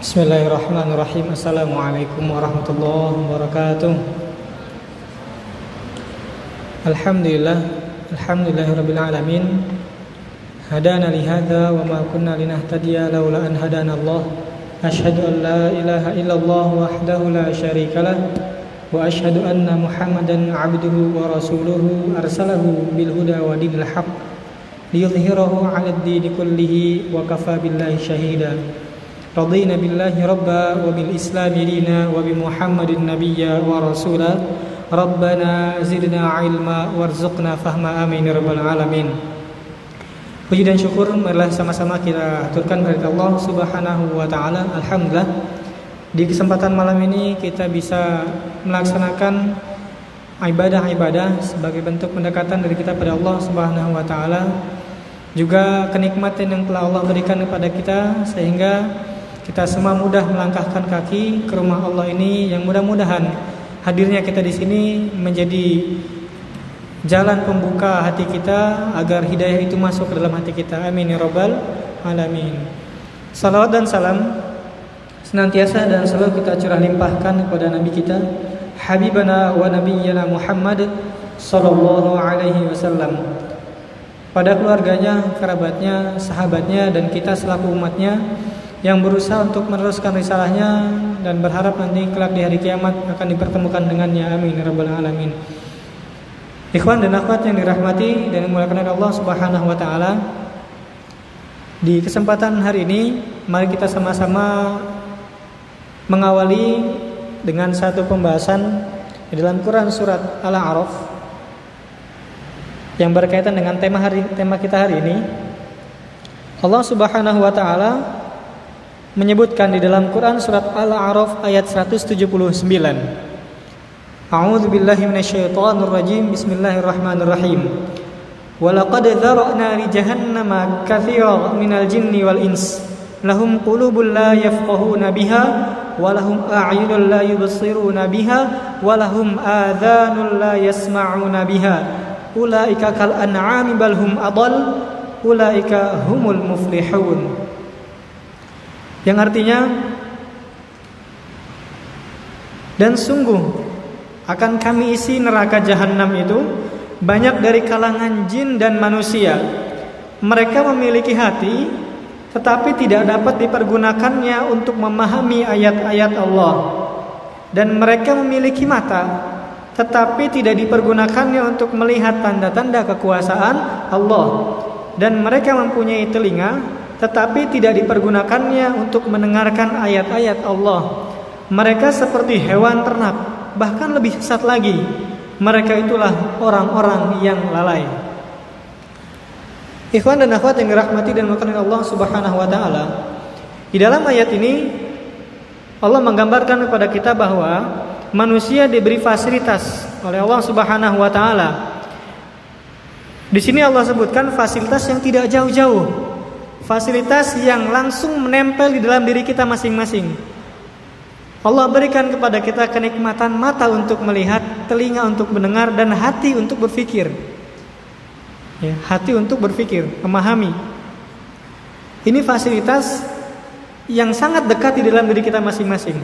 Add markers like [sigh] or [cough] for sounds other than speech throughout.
Bismillahirrahmanirrahim. Assalamualaikum warahmatullahi wabarakatuh. Alhamdulillah Alhamdulillahirabbil alamin. Hadana li hadza wa ma kunna linahtadiya laula an hadana Allah. Ashhadu an la ilaha illallah wahdahu la syarika lah. Wa ashhadu anna Muhammadan abduhu wa rasuluhu arsalahu bil huda wa dinil haqq. Liyudhhirahu 'ala ad-din kullihi wa kafa billahi shahida رضينا بالله ربا وبالإسلام دينا وبمحمد نبيا ورسولا ربنا زدنا علما وارزقنا فهما آمين رب العالمين Puji dan syukur marilah sama-sama kita aturkan kepada Allah Subhanahu wa taala. Alhamdulillah di kesempatan malam ini kita bisa melaksanakan ibadah-ibadah sebagai bentuk pendekatan dari kita pada Allah Subhanahu wa taala. Juga kenikmatan yang telah Allah berikan kepada kita sehingga kita semua mudah melangkahkan kaki ke rumah Allah ini yang mudah-mudahan hadirnya kita di sini menjadi jalan pembuka hati kita agar hidayah itu masuk ke dalam hati kita. Amin ya rabbal alamin. Salawat dan salam senantiasa dan selalu kita curah limpahkan kepada nabi kita habibana wa nabiyyana Muhammad sallallahu alaihi wasallam pada keluarganya, kerabatnya, sahabatnya dan kita selaku umatnya yang berusaha untuk meneruskan risalahnya dan berharap nanti kelak di hari kiamat akan dipertemukan dengannya. Amin. Ya rabbal alamin. Ikhwan dan akhwat yang dirahmati dan dimuliakan oleh Allah Subhanahu wa taala di kesempatan hari ini mari kita sama-sama mengawali dengan satu pembahasan di dalam Quran surat Al-A'raf yang berkaitan dengan tema hari tema kita hari ini. Allah Subhanahu wa taala menyebutkan di dalam Quran surat Al-A'raf ayat 179. A'udzu billahi minasyaitonir rajim. Bismillahirrahmanirrahim. Walaqad dzara'na li jahannama katsiran minal jinni wal ins. Lahum qulubun la yafqahuna biha wa lahum a'yunun la yubsiruna biha wa lahum adhanun la yasma'una biha. Ulaika kal an'ami bal hum adall. Ulaika humul muflihun. Yang artinya dan sungguh akan kami isi neraka jahanam itu banyak dari kalangan jin dan manusia. Mereka memiliki hati tetapi tidak dapat dipergunakannya untuk memahami ayat-ayat Allah. Dan mereka memiliki mata tetapi tidak dipergunakannya untuk melihat tanda-tanda kekuasaan Allah. Dan mereka mempunyai telinga tetapi tidak dipergunakannya untuk mendengarkan ayat-ayat Allah. Mereka seperti hewan ternak, bahkan lebih sesat lagi. Mereka itulah orang-orang yang lalai. Ikhwan dan akhwat yang dirahmati dan makanan Allah Subhanahu wa taala. Di dalam ayat ini Allah menggambarkan kepada kita bahwa manusia diberi fasilitas oleh Allah Subhanahu wa taala. Di sini Allah sebutkan fasilitas yang tidak jauh-jauh fasilitas yang langsung menempel di dalam diri kita masing-masing. Allah berikan kepada kita kenikmatan mata untuk melihat, telinga untuk mendengar, dan hati untuk berpikir. Ya, hati untuk berpikir, memahami. Ini fasilitas yang sangat dekat di dalam diri kita masing-masing.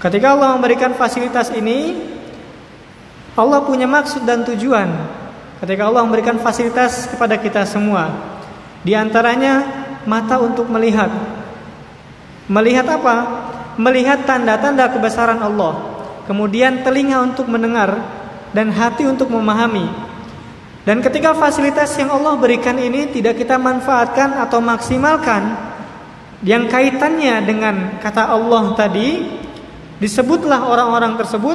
Ketika Allah memberikan fasilitas ini, Allah punya maksud dan tujuan. Ketika Allah memberikan fasilitas kepada kita semua, di antaranya mata untuk melihat. Melihat apa? Melihat tanda-tanda kebesaran Allah. Kemudian telinga untuk mendengar dan hati untuk memahami. Dan ketika fasilitas yang Allah berikan ini tidak kita manfaatkan atau maksimalkan yang kaitannya dengan kata Allah tadi disebutlah orang-orang tersebut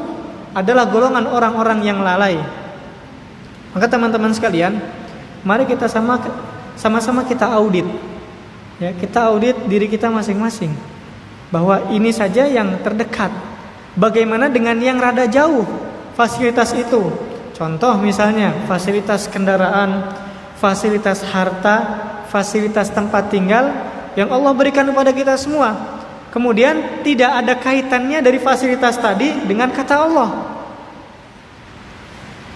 adalah golongan orang-orang yang lalai. Maka teman-teman sekalian, mari kita sama sama-sama kita audit. Ya, kita audit diri kita masing-masing. Bahwa ini saja yang terdekat. Bagaimana dengan yang rada jauh fasilitas itu? Contoh misalnya fasilitas kendaraan, fasilitas harta, fasilitas tempat tinggal yang Allah berikan kepada kita semua. Kemudian tidak ada kaitannya dari fasilitas tadi dengan kata Allah.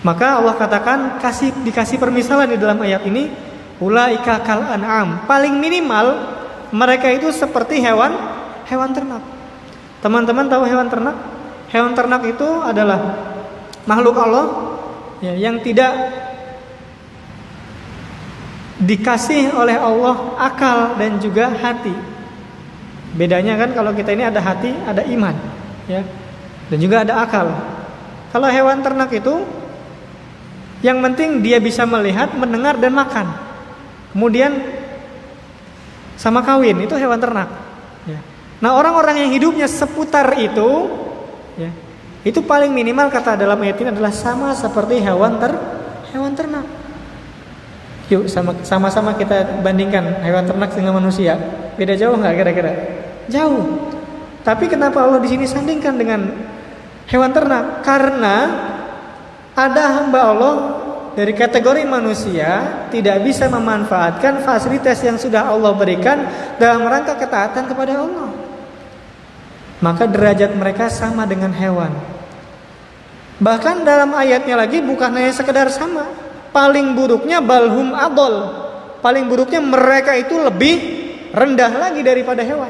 Maka Allah katakan kasih dikasih permisalan di dalam ayat ini Ulaika kal an'am. Paling minimal mereka itu seperti hewan hewan ternak. Teman-teman tahu hewan ternak? Hewan ternak itu adalah makhluk Allah ya, yang tidak dikasih oleh Allah akal dan juga hati. Bedanya kan kalau kita ini ada hati, ada iman, ya. Dan juga ada akal. Kalau hewan ternak itu yang penting dia bisa melihat, mendengar dan makan. Kemudian sama kawin itu hewan ternak. Ya. Nah orang-orang yang hidupnya seputar itu, ya, itu paling minimal kata dalam ayat ini adalah sama seperti hewan ter hewan ternak. Yuk sama sama kita bandingkan hewan ternak dengan manusia. Beda jauh nggak kira-kira? Jauh. Tapi kenapa Allah di sini sandingkan dengan hewan ternak? Karena ada hamba Allah dari kategori manusia tidak bisa memanfaatkan fasilitas yang sudah Allah berikan dalam rangka ketaatan kepada Allah. Maka derajat mereka sama dengan hewan. Bahkan dalam ayatnya lagi bukan hanya sekedar sama, paling buruknya balhum adol. Paling buruknya mereka itu lebih rendah lagi daripada hewan.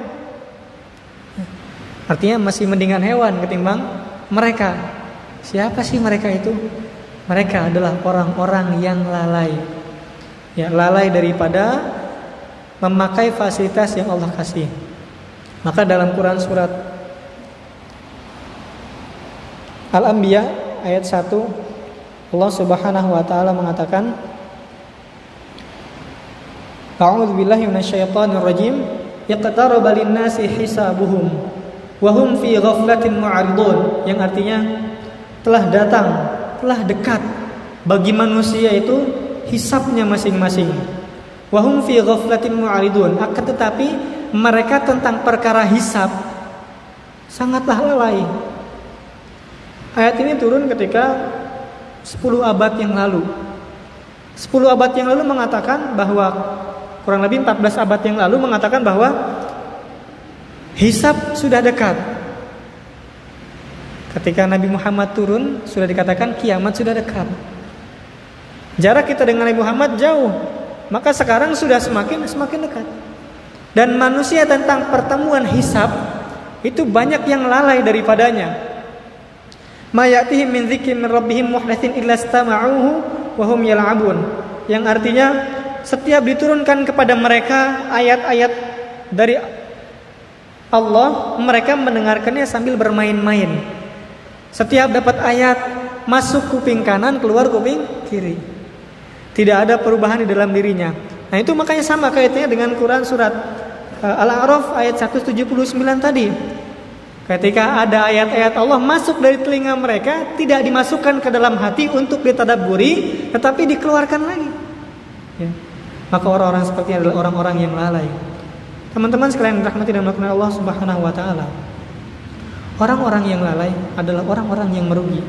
Artinya masih mendingan hewan ketimbang mereka. Siapa sih mereka itu? Mereka adalah orang-orang yang lalai. Ya, lalai daripada memakai fasilitas yang Allah kasih. Maka dalam Quran surat Al-Anbiya ayat 1 Allah Subhanahu wa taala mengatakan A'udzu billahi minasyaitonir rajim iqtaraba lin-nasi hisabuhum wa hum fi ghaflatin mu'ridun yang artinya telah datang telah dekat bagi manusia itu hisapnya masing-masing wa hum fi ghaflatin mu'ridun akan tetapi mereka tentang perkara hisap sangatlah lalai ayat ini turun ketika 10 abad yang lalu. 10 abad yang lalu mengatakan bahwa kurang lebih 14 abad yang lalu mengatakan bahwa hisab sudah dekat. Ketika Nabi Muhammad turun sudah dikatakan kiamat sudah dekat. Jarak kita dengan Nabi Muhammad jauh, maka sekarang sudah semakin semakin dekat. Dan manusia tentang pertemuan hisab itu banyak yang lalai daripadanya min illa istama'uhu yal'abun yang artinya setiap diturunkan kepada mereka ayat-ayat dari Allah mereka mendengarkannya sambil bermain-main setiap dapat ayat masuk kuping kanan keluar kuping kiri tidak ada perubahan di dalam dirinya nah itu makanya sama kaitannya dengan Quran surat uh, Al-A'raf ayat 179 tadi Ketika ada ayat-ayat Allah masuk dari telinga mereka, tidak dimasukkan ke dalam hati untuk ditadaburi, tetapi dikeluarkan lagi. Ya. Maka orang-orang seperti adalah orang-orang yang lalai. Teman-teman sekalian rahmati dan Allah Subhanahu wa taala. Orang-orang yang lalai adalah orang-orang yang merugi.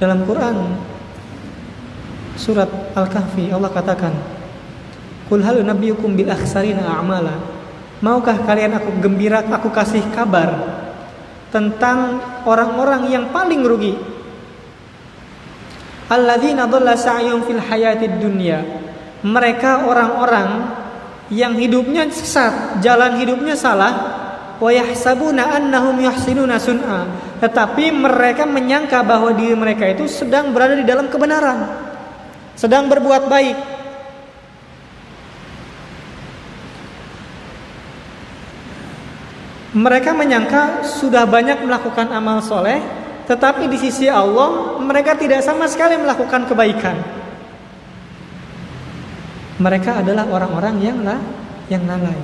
Dalam Quran surat Al-Kahfi Allah katakan, "Qul hal nabiyyukum bil akhsarina a'mala?" Maukah kalian aku gembira aku kasih kabar tentang orang-orang yang paling rugi. Alladzina dhalla sa'yuhum fil hayatid dunya. Mereka orang-orang yang hidupnya sesat, jalan hidupnya salah, wa yahsabuna annahum yuhsinuna sun'a. Tetapi mereka menyangka bahwa diri mereka itu sedang berada di dalam kebenaran, sedang berbuat baik. Mereka menyangka sudah banyak melakukan amal soleh, tetapi di sisi Allah mereka tidak sama sekali melakukan kebaikan. Mereka adalah orang-orang yang lah, yang lalai.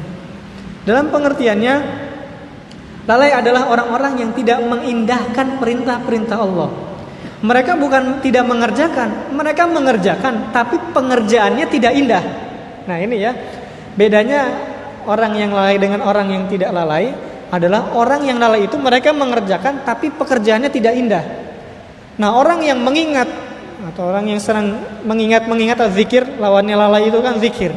Dalam pengertiannya, lalai adalah orang-orang yang tidak mengindahkan perintah-perintah Allah. Mereka bukan tidak mengerjakan, mereka mengerjakan, tapi pengerjaannya tidak indah. Nah ini ya, bedanya orang yang lalai dengan orang yang tidak lalai adalah orang yang lalai itu mereka mengerjakan tapi pekerjaannya tidak indah. Nah, orang yang mengingat atau orang yang serang mengingat-mengingat zikir lawannya lalai itu kan zikir.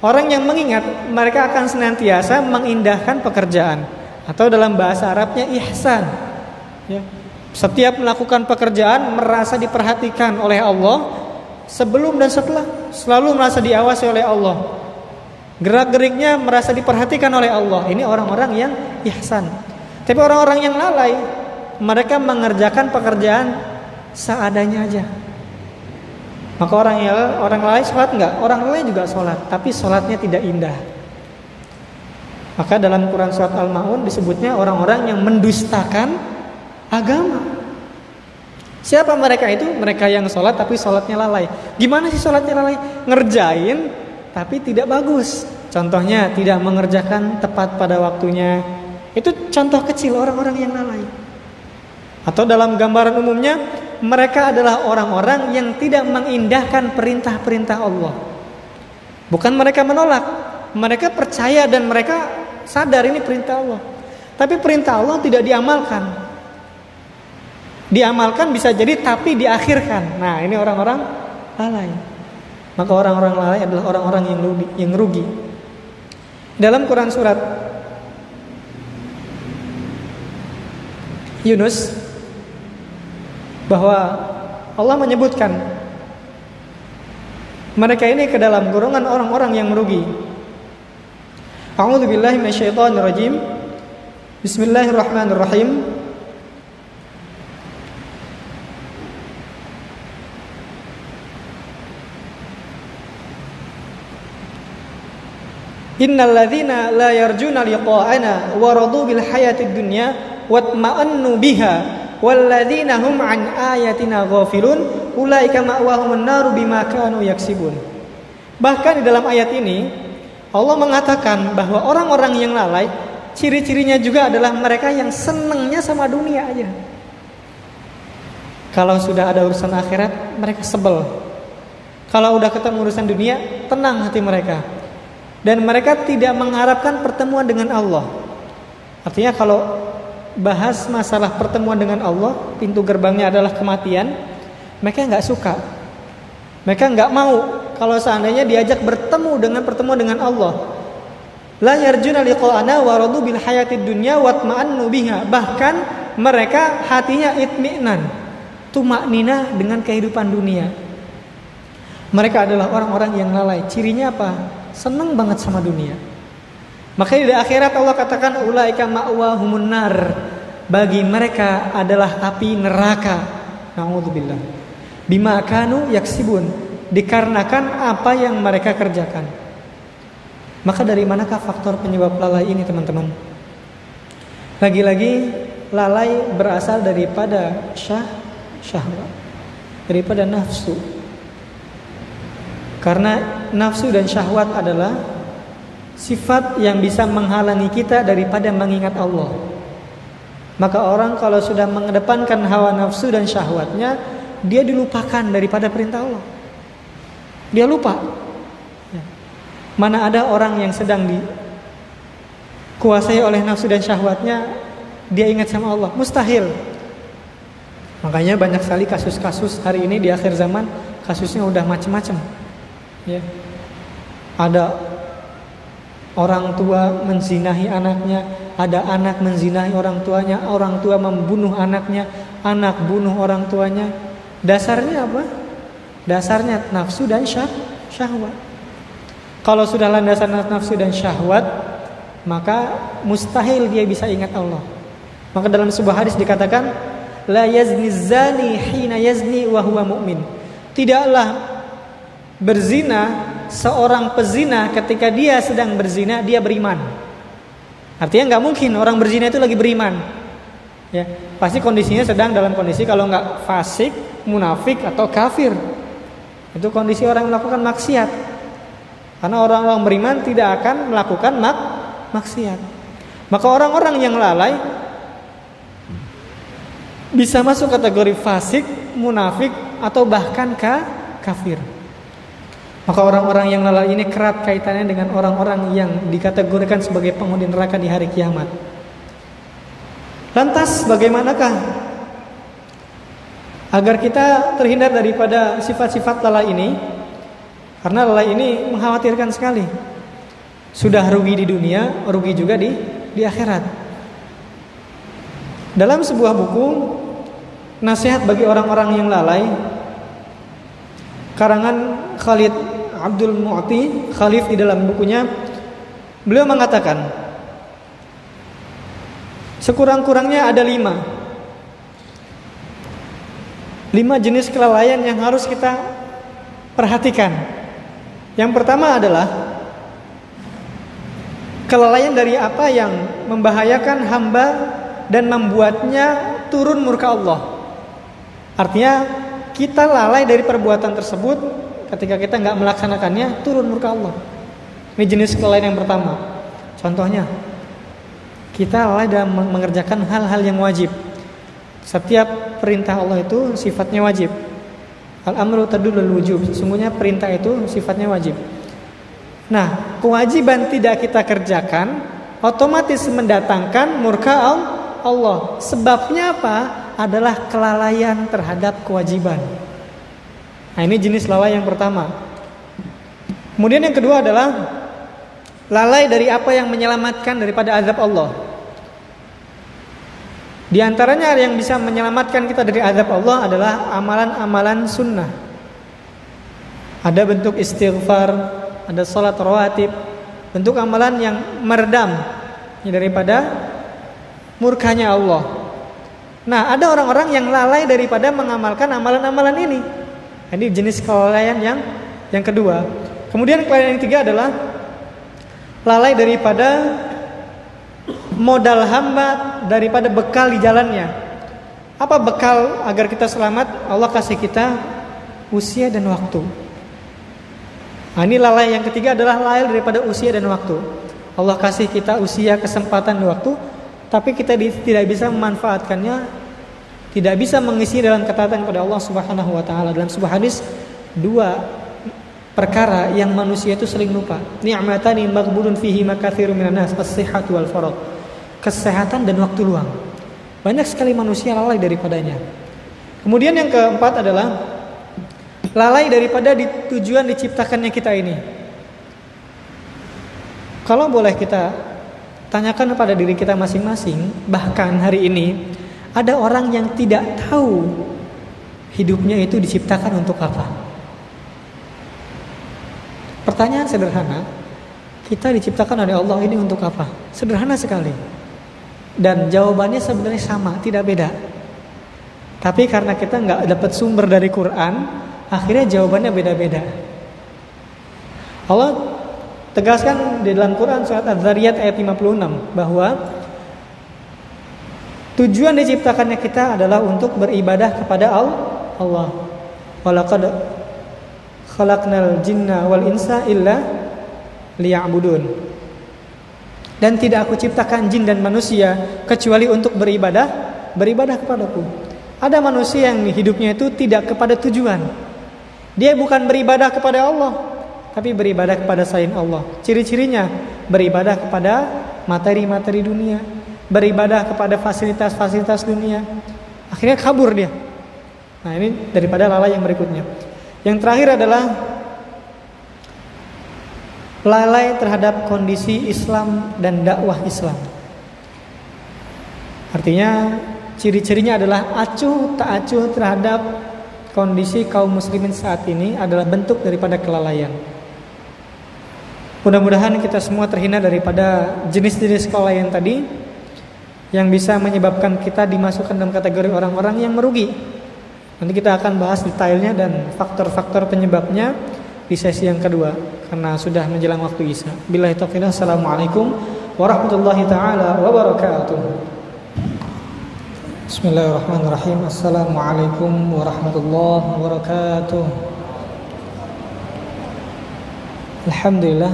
Orang yang mengingat mereka akan senantiasa mengindahkan pekerjaan atau dalam bahasa Arabnya ihsan. Ya. Setiap melakukan pekerjaan merasa diperhatikan oleh Allah sebelum dan setelah selalu merasa diawasi oleh Allah. Gerak-geriknya merasa diperhatikan oleh Allah. Ini orang-orang yang ihsan. Tapi orang-orang yang lalai, mereka mengerjakan pekerjaan seadanya aja. Maka orang yang orang lalai sholat enggak? Orang lalai juga sholat, tapi sholatnya tidak indah. Maka dalam Quran surat Al-Maun disebutnya orang-orang yang mendustakan agama. Siapa mereka itu? Mereka yang sholat tapi sholatnya lalai. Gimana sih sholatnya lalai? Ngerjain tapi tidak bagus. Contohnya tidak mengerjakan tepat pada waktunya. Itu contoh kecil orang-orang yang lalai. Atau dalam gambaran umumnya mereka adalah orang-orang yang tidak mengindahkan perintah-perintah Allah. Bukan mereka menolak, mereka percaya dan mereka sadar ini perintah Allah. Tapi perintah Allah tidak diamalkan. Diamalkan bisa jadi tapi diakhirkan. Nah, ini orang-orang lalai. Maka orang-orang lalai adalah orang-orang yang rugi, yang rugi. Dalam Quran surat Yunus bahwa Allah menyebutkan mereka ini ke dalam golongan orang-orang yang merugi A'udzu billahi minasyaitonir rajim. Bismillahirrahmanirrahim. Innal ladzina la yarjuna liqa'ana wa radu bil hayatid dunya watma'annu biha wal ladzina hum an ayatina ghafilun ulaika ma'wahumun naru bima kanu yaksibun. Bahkan di dalam ayat ini Allah mengatakan bahwa orang-orang yang lalai ciri-cirinya juga adalah mereka yang senangnya sama dunia aja. Kalau sudah ada urusan akhirat, mereka sebel. Kalau udah ketemu urusan dunia, tenang hati mereka. Dan mereka tidak mengharapkan pertemuan dengan Allah. Artinya kalau bahas masalah pertemuan dengan Allah, pintu gerbangnya adalah kematian, mereka nggak suka. Mereka nggak mau kalau seandainya diajak bertemu dengan pertemuan dengan Allah. La yarjuna liqa'ana wa radu bil dunya watma'annu biha. Bahkan mereka hatinya itminan, tumaknina dengan kehidupan dunia. Mereka adalah orang-orang yang lalai. Cirinya apa? Senang banget sama dunia. Makanya di akhirat Allah katakan ulaika ma'wahumun nar. Bagi mereka adalah api neraka. Nauzubillah. Bima kanu yaksibun dikarenakan apa yang mereka kerjakan. Maka dari manakah faktor penyebab lalai ini teman-teman? Lagi-lagi lalai berasal daripada syah syahwat, daripada nafsu. Karena nafsu dan syahwat adalah sifat yang bisa menghalangi kita daripada mengingat Allah. Maka orang kalau sudah mengedepankan hawa nafsu dan syahwatnya, dia dilupakan daripada perintah Allah. Dia lupa. Ya. Mana ada orang yang sedang dikuasai oleh nafsu dan syahwatnya, dia ingat sama Allah. Mustahil. Makanya banyak sekali kasus-kasus hari ini di akhir zaman kasusnya udah macam-macam. Ya. Ada orang tua menzinahi anaknya, ada anak menzinahi orang tuanya, orang tua membunuh anaknya, anak bunuh orang tuanya. Dasarnya apa? Dasarnya nafsu dan syah, syahwat. Kalau sudah landasan nafsu dan syahwat, maka mustahil dia bisa ingat Allah. Maka dalam sebuah hadis dikatakan, la yazni zani hina yazni wa mu'min. Tidaklah berzina seorang pezina ketika dia sedang berzina dia beriman. Artinya nggak mungkin orang berzina itu lagi beriman. Ya, pasti kondisinya sedang dalam kondisi kalau nggak fasik, munafik atau kafir. Itu kondisi orang yang melakukan maksiat. Karena orang-orang beriman tidak akan melakukan mak maksiat. Maka orang-orang yang lalai bisa masuk kategori fasik, munafik atau bahkan ka kafir. Maka orang-orang yang lalai ini kerat kaitannya dengan orang-orang yang dikategorikan sebagai penghuni neraka di hari kiamat. Lantas bagaimanakah agar kita terhindar daripada sifat-sifat lalai ini karena lalai ini mengkhawatirkan sekali sudah rugi di dunia rugi juga di di akhirat dalam sebuah buku nasihat bagi orang-orang yang lalai karangan Khalid Abdul Mu'ti Khalif di dalam bukunya Beliau mengatakan, sekurang-kurangnya ada lima. Lima jenis kelalaian yang harus kita perhatikan. Yang pertama adalah kelalaian dari apa yang membahayakan hamba dan membuatnya turun murka Allah. Artinya kita lalai dari perbuatan tersebut ketika kita nggak melaksanakannya turun murka Allah. Ini jenis kelalaian yang pertama. Contohnya, kita lalai dalam mengerjakan hal-hal yang wajib. Setiap perintah Allah itu sifatnya wajib. Al-amru tadulul wujub. Sesungguhnya perintah itu sifatnya wajib. Nah, kewajiban tidak kita kerjakan otomatis mendatangkan murka Allah. Sebabnya apa? Adalah kelalaian terhadap kewajiban. Nah, ini jenis lalai yang pertama. Kemudian yang kedua adalah lalai dari apa yang menyelamatkan daripada azab Allah. Di antaranya yang bisa menyelamatkan kita dari azab Allah adalah amalan-amalan sunnah. Ada bentuk istighfar, ada sholat rawatib, bentuk amalan yang meredam daripada murkanya Allah. Nah, ada orang-orang yang lalai daripada mengamalkan amalan-amalan ini. Ini jenis kelalaian yang yang kedua. Kemudian kelalaian yang ketiga adalah lalai daripada modal hamba daripada bekal di jalannya. Apa bekal agar kita selamat? Allah kasih kita usia dan waktu. Nah, ini lalai yang ketiga adalah lalai daripada usia dan waktu. Allah kasih kita usia, kesempatan, dan waktu, tapi kita tidak bisa memanfaatkannya, tidak bisa mengisi dalam ketaatan kepada Allah Subhanahu wa taala. Dalam sebuah hadis, dua perkara yang manusia itu sering lupa. Ni'matani maghbunun fihi makatsirun minan nas, as-sihhatu wal faragh. Kesehatan dan waktu luang. Banyak sekali manusia lalai daripadanya. Kemudian yang keempat adalah lalai daripada di, tujuan diciptakannya kita ini. Kalau boleh kita tanyakan kepada diri kita masing-masing, bahkan hari ini ada orang yang tidak tahu hidupnya itu diciptakan untuk apa. Pertanyaan sederhana, kita diciptakan oleh Allah ini untuk apa? Sederhana sekali. Dan jawabannya sebenarnya sama, tidak beda. Tapi karena kita nggak dapat sumber dari Quran, akhirnya jawabannya beda-beda. Allah tegaskan di dalam Quran surat Az-Zariyat ayat 56 bahwa tujuan diciptakannya kita adalah untuk beribadah kepada Allah. Khalaqnal jinna wal insa illa liya'budun. Dan tidak aku ciptakan jin dan manusia kecuali untuk beribadah, beribadah kepadaku. Ada manusia yang hidupnya itu tidak kepada tujuan. Dia bukan beribadah kepada Allah, tapi beribadah kepada selain Allah. Ciri-cirinya beribadah kepada materi-materi dunia, beribadah kepada fasilitas-fasilitas dunia. Akhirnya kabur dia. Nah, ini daripada lalai yang berikutnya. Yang terakhir adalah lalai terhadap kondisi Islam dan dakwah Islam. Artinya ciri-cirinya adalah acuh tak acuh terhadap kondisi kaum muslimin saat ini adalah bentuk daripada kelalaian. Mudah-mudahan kita semua terhindar daripada jenis-jenis kelalaian tadi yang bisa menyebabkan kita dimasukkan dalam kategori orang-orang yang merugi Nanti kita akan bahas detailnya dan faktor-faktor penyebabnya di sesi yang kedua karena sudah menjelang waktu Isya. Billahi taufiq. Assalamualaikum warahmatullahi taala wabarakatuh. Bismillahirrahmanirrahim. Assalamualaikum warahmatullahi wabarakatuh. Alhamdulillah.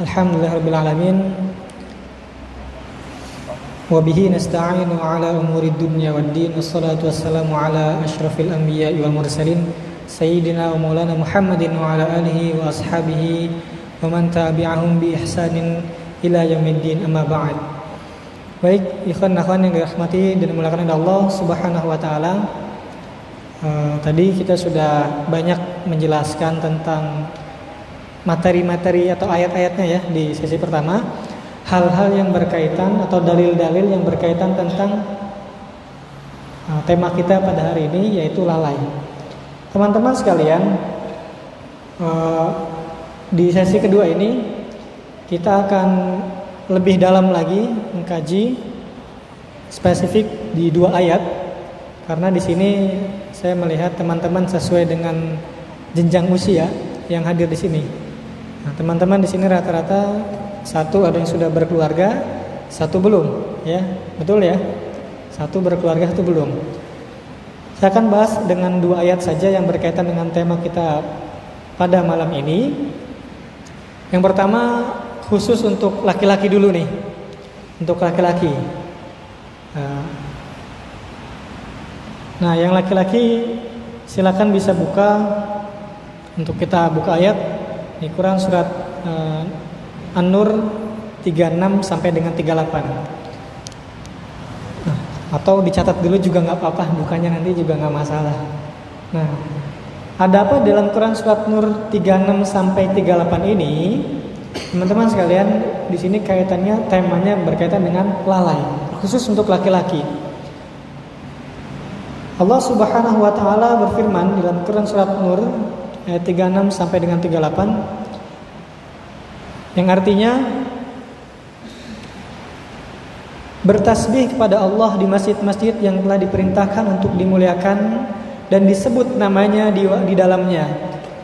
Alhamdulillah rabbil alamin. وبه نستعين على أمور الدنيا والدين والصلاة والسلام على أشرف الأنبياء والمرسلين سيدنا ومولانا محمد وعلى آله وأصحابه ومن تابعهم بإحسان إلى يوم الدين أما بعد Baik, ikhwan akhwan yang dirahmati dan dimuliakan oleh Allah Subhanahu wa taala. Uh, tadi kita sudah banyak menjelaskan tentang materi-materi atau ayat-ayatnya ya di sesi pertama hal-hal yang berkaitan atau dalil-dalil yang berkaitan tentang uh, tema kita pada hari ini yaitu lalai. Teman-teman sekalian, uh, di sesi kedua ini kita akan lebih dalam lagi mengkaji spesifik di dua ayat karena di sini saya melihat teman-teman sesuai dengan jenjang usia yang hadir di sini. Nah, teman-teman di sini rata-rata satu ada yang sudah berkeluarga, satu belum, ya. Betul ya? Satu berkeluarga, satu belum. Saya akan bahas dengan dua ayat saja yang berkaitan dengan tema kita pada malam ini. Yang pertama khusus untuk laki-laki dulu nih. Untuk laki-laki. Nah, nah, yang laki-laki silakan bisa buka untuk kita buka ayat di Quran surat uh, An-Nur 36 sampai dengan 38. Nah, atau dicatat dulu juga nggak apa-apa, bukannya nanti juga nggak masalah. Nah, ada apa dalam Quran surat Nur 36 sampai 38 ini? Teman-teman sekalian, di sini kaitannya temanya berkaitan dengan lalai, khusus untuk laki-laki. Allah Subhanahu wa taala berfirman dalam Quran surat Nur ayat 36 sampai dengan 38 yang artinya bertasbih kepada Allah di masjid-masjid yang telah diperintahkan untuk dimuliakan dan disebut namanya di, di dalamnya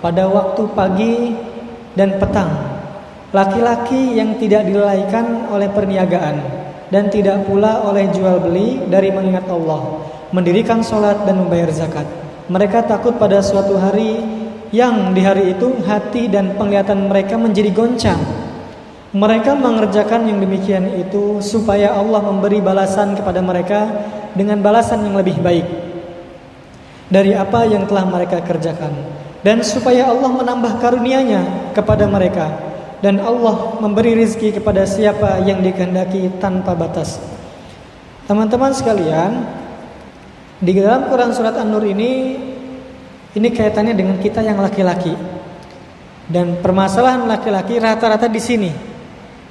pada waktu pagi dan petang. Laki-laki yang tidak dilalaikan oleh perniagaan dan tidak pula oleh jual beli dari mengingat Allah mendirikan sholat dan membayar zakat. Mereka takut pada suatu hari yang di hari itu hati dan penglihatan mereka menjadi goncang. Mereka mengerjakan yang demikian itu supaya Allah memberi balasan kepada mereka dengan balasan yang lebih baik dari apa yang telah mereka kerjakan dan supaya Allah menambah karunia-Nya kepada mereka dan Allah memberi rizki kepada siapa yang dikehendaki tanpa batas. Teman-teman sekalian, di dalam Quran surat An-Nur ini ini kaitannya dengan kita yang laki-laki. Dan permasalahan laki-laki rata-rata di sini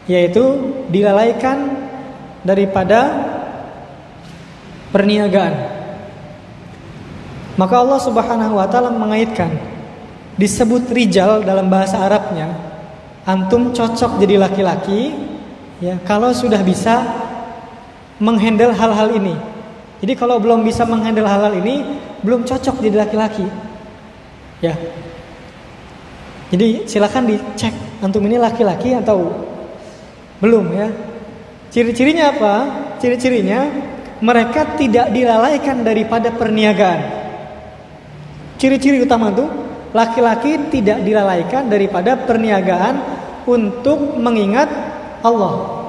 yaitu dilalaikan daripada perniagaan. Maka Allah Subhanahu wa taala mengaitkan disebut rijal dalam bahasa Arabnya antum cocok jadi laki-laki ya kalau sudah bisa menghandle hal-hal ini. Jadi kalau belum bisa menghandle hal-hal ini belum cocok jadi laki-laki. Ya. Jadi silakan dicek antum ini laki-laki atau belum ya. Ciri-cirinya apa? Ciri-cirinya mereka tidak dilalaikan daripada perniagaan. Ciri-ciri utama itu laki-laki tidak dilalaikan daripada perniagaan untuk mengingat Allah.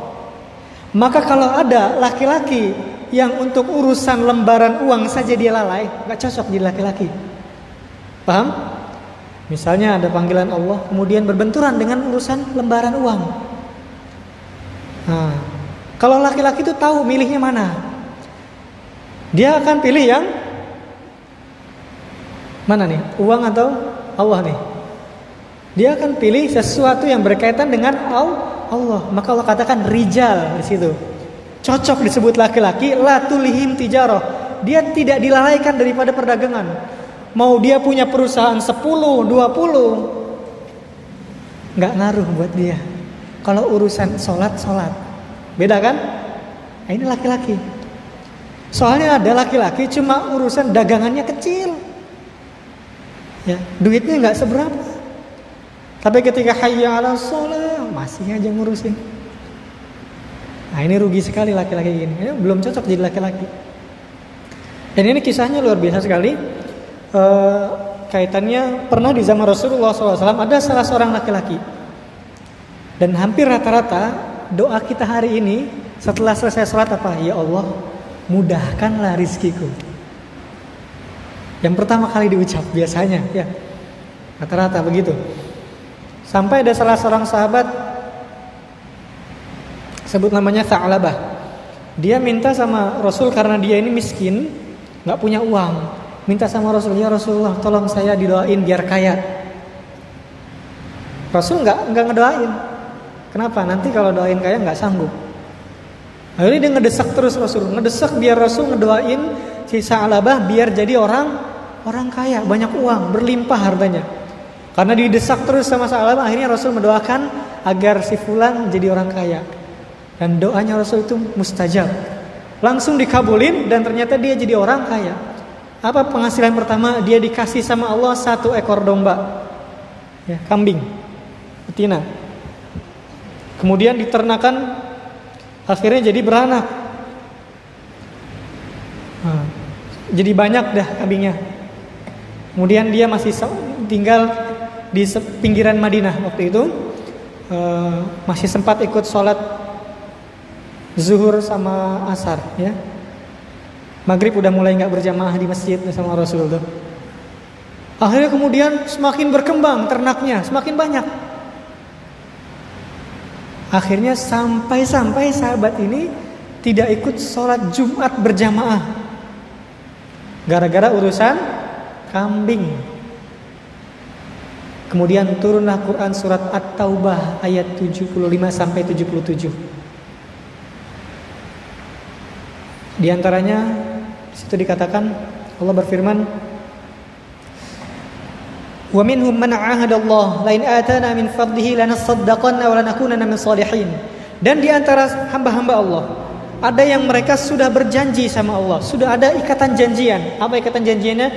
Maka kalau ada laki-laki yang untuk urusan lembaran uang saja dia lalai, nggak cocok jadi laki-laki. Paham? Misalnya ada panggilan Allah kemudian berbenturan dengan urusan lembaran uang. Nah, kalau laki-laki itu tahu milihnya mana. Dia akan pilih yang mana nih? Uang atau Allah nih? Dia akan pilih sesuatu yang berkaitan dengan Allah. Maka Allah katakan rijal di situ. Cocok disebut laki-laki la tulihim tijarah. Dia tidak dilalaikan daripada perdagangan. Mau dia punya perusahaan 10, 20 nggak ngaruh buat dia. Kalau urusan sholat, sholat. Beda kan? Nah, ini laki-laki. Soalnya ada laki-laki cuma urusan dagangannya kecil. Ya, duitnya nggak seberapa. Tapi ketika hayya ala sholat masih aja ngurusin. Nah ini rugi sekali laki-laki gini. Ini belum cocok jadi laki-laki. Dan ini kisahnya luar biasa sekali uh, kaitannya pernah di zaman Rasulullah SAW ada salah seorang laki-laki. Dan hampir rata-rata doa kita hari ini setelah selesai sholat apa? Ya Allah mudahkanlah rizkiku. Yang pertama kali diucap biasanya ya. Rata-rata begitu. Sampai ada salah seorang sahabat sebut namanya Tha'labah. Dia minta sama Rasul karena dia ini miskin nggak punya uang minta sama Rasul ya Rasulullah tolong saya didoain biar kaya. Rasul nggak nggak ngedoain. Kenapa? Nanti kalau doain kaya nggak sanggup. Akhirnya dia ngedesak terus Rasul. Ngedesak biar Rasul ngedoain si Sa'labah biar jadi orang orang kaya. Banyak uang berlimpah hartanya. Karena didesak terus sama Sa'labah akhirnya Rasul mendoakan agar si fulan jadi orang kaya. Dan doanya Rasul itu mustajab. Langsung dikabulin dan ternyata dia jadi orang kaya. Apa penghasilan pertama? Dia dikasih sama Allah satu ekor domba. Ya, kambing. Betina. Kemudian diternakan akhirnya jadi beranak. Nah, jadi banyak dah kambingnya. Kemudian dia masih tinggal di pinggiran Madinah waktu itu. Uh, masih sempat ikut sholat zuhur sama asar ya maghrib udah mulai nggak berjamaah di masjid sama Rasul tuh. Akhirnya kemudian semakin berkembang ternaknya semakin banyak. Akhirnya sampai-sampai sahabat ini tidak ikut sholat Jumat berjamaah. Gara-gara urusan kambing. Kemudian turunlah Quran surat At-Taubah ayat 75 sampai 77 Di antaranya di situ dikatakan Allah berfirman Wa minhum man Allah la in atana min fadlihi lanasaddaqanna wa lanakunanna min salihin. Dan di antara hamba-hamba Allah ada yang mereka sudah berjanji sama Allah, sudah ada ikatan janjian. Apa ikatan janjiannya?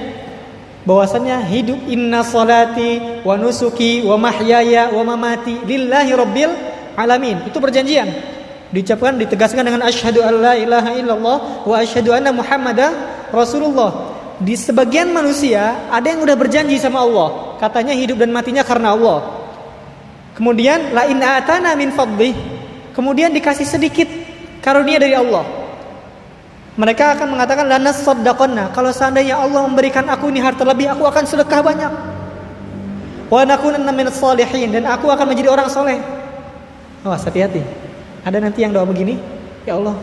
Bahwasannya hidup inna salati wa nusuki wa mahyaya wa mamati lillahi rabbil alamin. Itu perjanjian diucapkan ditegaskan dengan asyhadu alla ilaha illallah wa asyhadu anna muhammadar rasulullah. Di sebagian manusia ada yang udah berjanji sama Allah. Katanya hidup dan matinya karena Allah. Kemudian la in atana min fadli kemudian dikasih sedikit karunia dari Allah. Mereka akan mengatakan lana kalau seandainya Allah memberikan aku ini harta lebih aku akan sedekah banyak. Wa nakunanna min salihin dan aku akan menjadi orang soleh. Awas hati-hati ada nanti yang doa begini, ya Allah,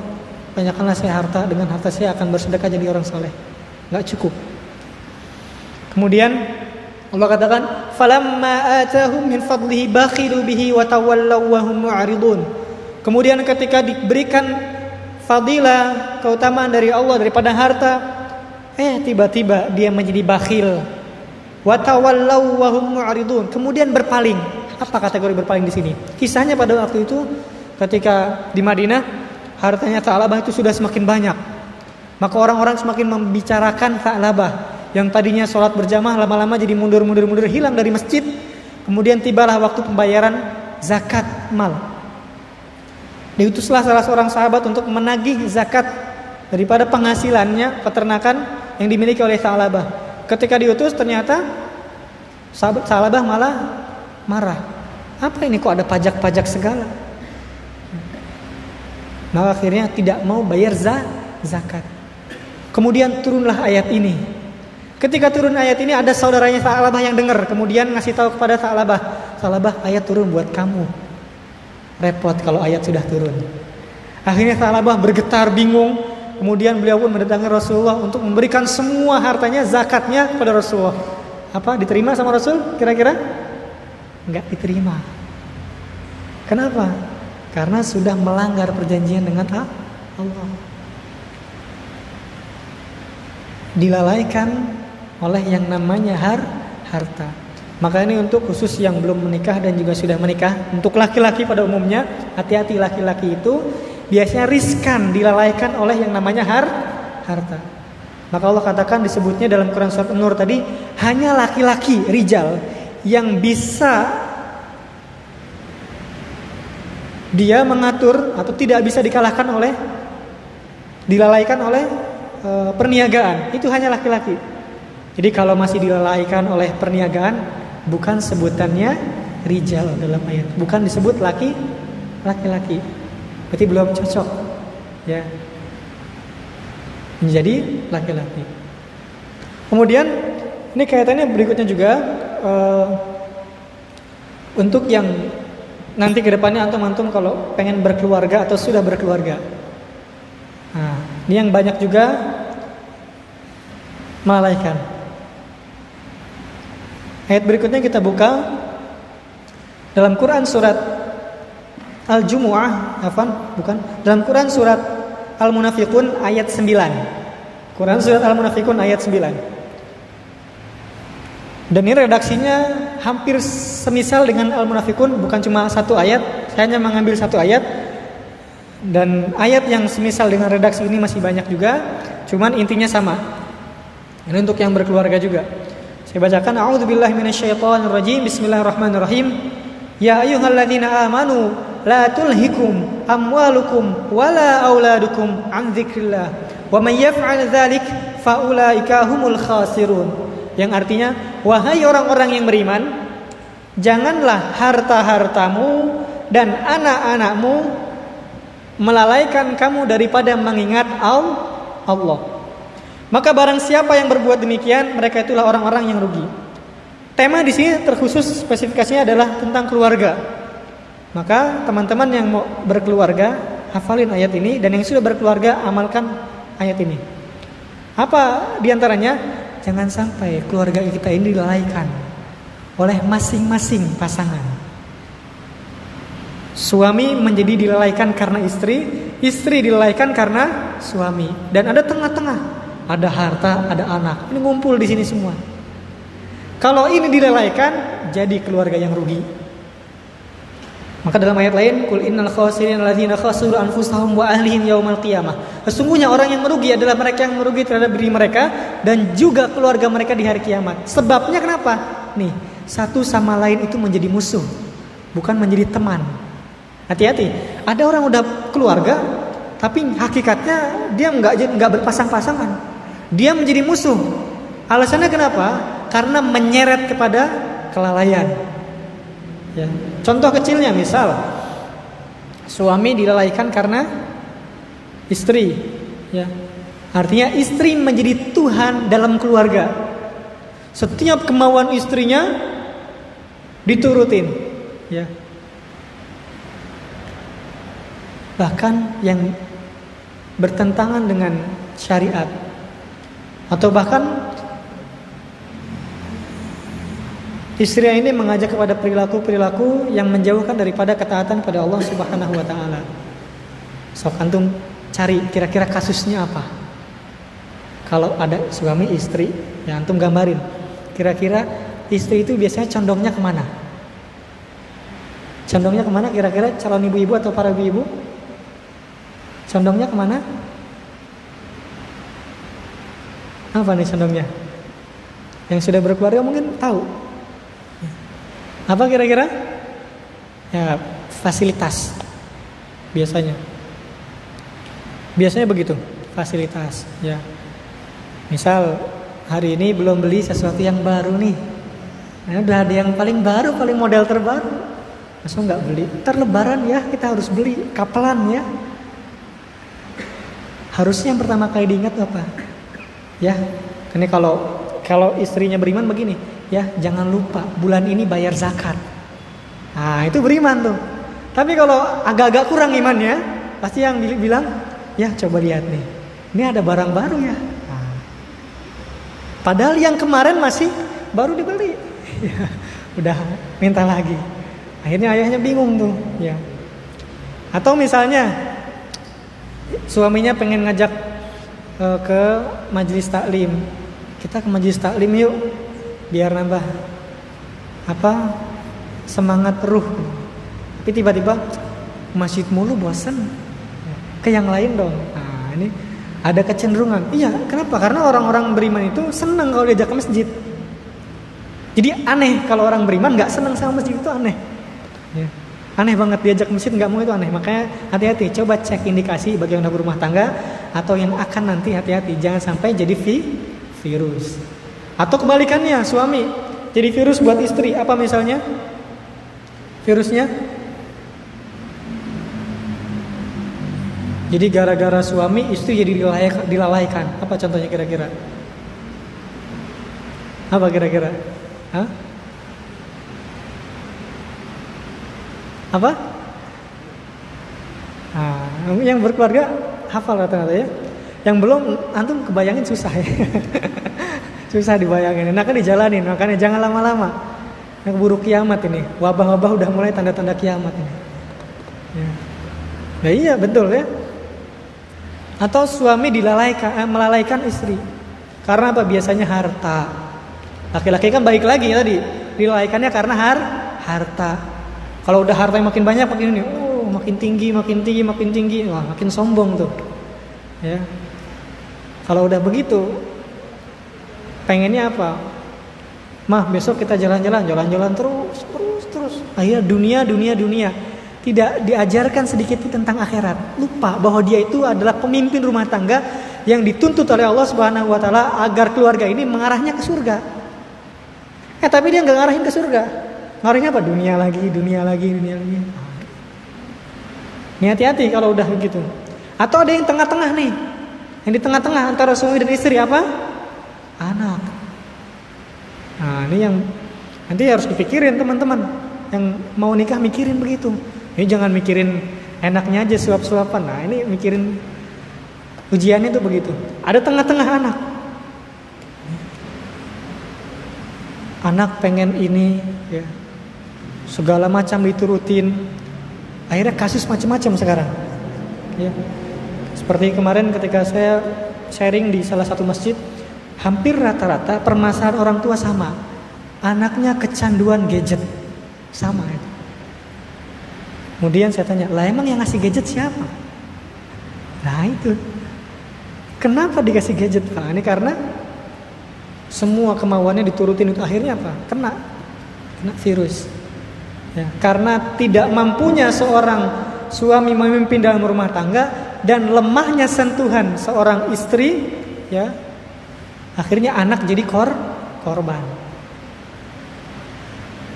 banyakkanlah saya harta, dengan harta saya akan bersedekah jadi orang soleh. Gak cukup. Kemudian Allah katakan, "Falamma atahum min fadlihi bakhilu bihi wa tawallaw wa hum mu'ridun." Kemudian ketika diberikan fadilah, keutamaan dari Allah daripada harta, eh tiba-tiba dia menjadi bakhil. Wa tawallaw wa hum mu'ridun. Kemudian berpaling. Apa kategori berpaling di sini? Kisahnya pada waktu itu ketika di Madinah hartanya Ta'labah itu sudah semakin banyak. Maka orang-orang semakin membicarakan Ta'labah yang tadinya sholat berjamaah lama-lama jadi mundur-mundur-mundur hilang dari masjid. Kemudian tibalah waktu pembayaran zakat mal. Diutuslah salah seorang sahabat untuk menagih zakat daripada penghasilannya peternakan yang dimiliki oleh Ta'labah. Ketika diutus ternyata sahabat Ta'labah malah marah. Apa ini kok ada pajak-pajak segala? Maka akhirnya tidak mau bayar zakat. Kemudian turunlah ayat ini. Ketika turun ayat ini ada saudaranya Sa'labah yang dengar, kemudian ngasih tahu kepada Sa'labah, Sa'labah ayat turun buat kamu. Repot kalau ayat sudah turun. Akhirnya Sa'labah bergetar bingung, kemudian beliau pun mendatangi Rasulullah untuk memberikan semua hartanya zakatnya kepada Rasulullah. Apa diterima sama Rasul kira-kira? Enggak diterima. Kenapa? Karena sudah melanggar perjanjian dengan Allah. Dilalaikan oleh yang namanya har harta. Maka ini untuk khusus yang belum menikah dan juga sudah menikah, untuk laki-laki pada umumnya, hati-hati laki-laki itu biasanya riskan dilalaikan oleh yang namanya har harta. Maka Allah katakan disebutnya dalam Quran surat An-Nur tadi hanya laki-laki rijal yang bisa dia mengatur atau tidak bisa dikalahkan oleh dilalaikan oleh e, perniagaan. Itu hanya laki-laki. Jadi kalau masih dilalaikan oleh perniagaan bukan sebutannya rijal dalam ayat. Bukan disebut laki laki-laki. Berarti belum cocok ya. Menjadi laki-laki. Kemudian ini kaitannya berikutnya juga e, untuk yang nanti ke depannya antum-antum kalau pengen berkeluarga atau sudah berkeluarga. Nah, ini yang banyak juga melalaikan. Ayat berikutnya kita buka dalam Quran surat Al-Jumu'ah, afan, bukan. Dalam Quran surat Al-Munafiqun ayat 9. Quran surat Al-Munafiqun ayat 9. Dan ini redaksinya hampir semisal dengan al-munafikun bukan cuma satu ayat, saya hanya mengambil satu ayat dan ayat yang semisal dengan redaksi ini masih banyak juga, cuman intinya sama. Ini untuk yang berkeluarga juga. Saya bacakan a'udzubillahi minasyaitonirrajim. Bismillahirrahmanirrahim. Ya ayyuhalladzina amanu la tulhikum amwalukum wala auladukum an dzikrillah. Wa may yaf'al dzalik faulaika humul khasirun yang artinya wahai orang-orang yang beriman janganlah harta-hartamu dan anak-anakmu melalaikan kamu daripada mengingat Allah. Maka barang siapa yang berbuat demikian, mereka itulah orang-orang yang rugi. Tema di sini terkhusus spesifikasinya adalah tentang keluarga. Maka teman-teman yang mau berkeluarga, hafalin ayat ini dan yang sudah berkeluarga amalkan ayat ini. Apa di antaranya? Jangan sampai keluarga kita ini dilalaikan oleh masing-masing pasangan. Suami menjadi dilalaikan karena istri, istri dilalaikan karena suami. Dan ada tengah-tengah, ada harta, ada anak. Ini ngumpul di sini semua. Kalau ini dilalaikan, jadi keluarga yang rugi. Maka dalam ayat lain, kul innal khasirin alladzina khasiru anfusahum wa ahlihim yaumal qiyamah. Sesungguhnya orang yang merugi adalah mereka yang merugi terhadap diri mereka dan juga keluarga mereka di hari kiamat. Sebabnya kenapa? Nih, satu sama lain itu menjadi musuh, bukan menjadi teman. Hati-hati. Ada orang udah keluarga, tapi hakikatnya dia nggak nggak berpasang-pasangan. Dia menjadi musuh. Alasannya kenapa? Karena menyeret kepada kelalaian. Ya. Contoh kecilnya misal suami dilalaikan karena istri, ya. Artinya istri menjadi Tuhan dalam keluarga. Setiap kemauan istrinya diturutin, ya. Bahkan yang bertentangan dengan syariat atau bahkan Istri ini mengajak kepada perilaku-perilaku yang menjauhkan daripada ketaatan pada Allah Subhanahu wa taala. Sok antum cari kira-kira kasusnya apa? Kalau ada suami istri, ya antum gambarin. Kira-kira istri itu biasanya condongnya ke mana? Condongnya ke mana kira-kira calon ibu-ibu atau para ibu-ibu? Condongnya ke mana? Apa nih condongnya? Yang sudah berkeluarga mungkin tahu. Apa kira-kira? Ya, fasilitas. Biasanya. Biasanya begitu, fasilitas, ya. Misal hari ini belum beli sesuatu yang baru nih. Nah, udah ada yang paling baru, paling model terbaru. Masa nggak beli? Ntar lebaran ya, kita harus beli kapelan ya. Harusnya yang pertama kali diingat apa? Ya, ini kalau kalau istrinya beriman begini, ya jangan lupa bulan ini bayar zakat. Nah itu beriman tuh. Tapi kalau agak-agak kurang imannya, pasti yang bilang, ya coba lihat nih, ini ada barang baru ya. Padahal yang kemarin masih baru dibeli, ya, [laughs] udah minta lagi. Akhirnya ayahnya bingung tuh, ya. Atau misalnya suaminya pengen ngajak uh, ke majelis taklim, kita ke majelis taklim yuk biar nambah apa semangat ruh. Tapi tiba-tiba masjid mulu bosan ke yang lain dong. Nah ini ada kecenderungan iya kenapa karena orang-orang beriman itu senang kalau diajak ke masjid jadi aneh kalau orang beriman nggak senang sama masjid itu aneh ya. aneh banget diajak ke masjid nggak mau itu aneh makanya hati-hati coba cek indikasi bagi yang udah berumah tangga atau yang akan nanti hati-hati jangan sampai jadi vi virus atau kebalikannya, suami jadi virus buat istri. Apa misalnya? Virusnya? Jadi gara-gara suami istri jadi dilalaikan. Apa contohnya kira-kira? Apa kira-kira? Apa? Nah, yang berkeluarga hafal rata-rata ya. Yang belum antum kebayangin susah ya. [laughs] Susah dibayangin. Nah kan dijalanin, makanya jangan lama-lama. Yang buruk kiamat ini. Wabah-wabah udah mulai tanda-tanda kiamat ini. Ya. Nah iya betul ya. Atau suami dilalaikan, eh, melalaikan istri. Karena apa? Biasanya harta. Laki-laki kan baik lagi tadi. Dilalaikannya karena har, harta. Kalau udah harta yang makin banyak makin ini, oh makin tinggi, makin tinggi, makin tinggi, wah makin sombong tuh. Ya. Kalau udah begitu, pengennya apa? Mah besok kita jalan-jalan, jalan-jalan terus, terus, terus. Akhirnya dunia, dunia, dunia. Tidak diajarkan sedikit tentang akhirat. Lupa bahwa dia itu adalah pemimpin rumah tangga yang dituntut oleh Allah Subhanahu wa taala agar keluarga ini mengarahnya ke surga. Eh tapi dia nggak ngarahin ke surga. Ngarahin apa? Dunia lagi, dunia lagi, dunia lagi. Ini hati-hati kalau udah begitu. Atau ada yang tengah-tengah nih. Yang di tengah-tengah antara suami dan istri apa? Anak. Nah, ini yang nanti harus dipikirin teman-teman. Yang mau nikah mikirin begitu. Ini jangan mikirin enaknya aja suap-suapan. Nah, ini mikirin ujiannya itu begitu. Ada tengah-tengah anak. Anak pengen ini ya. Segala macam diturutin. Akhirnya kasus macam-macam sekarang. Ya. Seperti kemarin ketika saya sharing di salah satu masjid, hampir rata-rata permasalahan orang tua sama. Anaknya kecanduan gadget. Sama itu. Kemudian saya tanya, lah emang yang ngasih gadget siapa? Nah itu. Kenapa dikasih gadget Pak? Ini karena semua kemauannya diturutin itu akhirnya apa? Kena. Kena virus. Ya, karena tidak mampunya seorang suami memimpin dalam rumah tangga dan lemahnya sentuhan seorang istri, ya, Akhirnya anak jadi kor korban.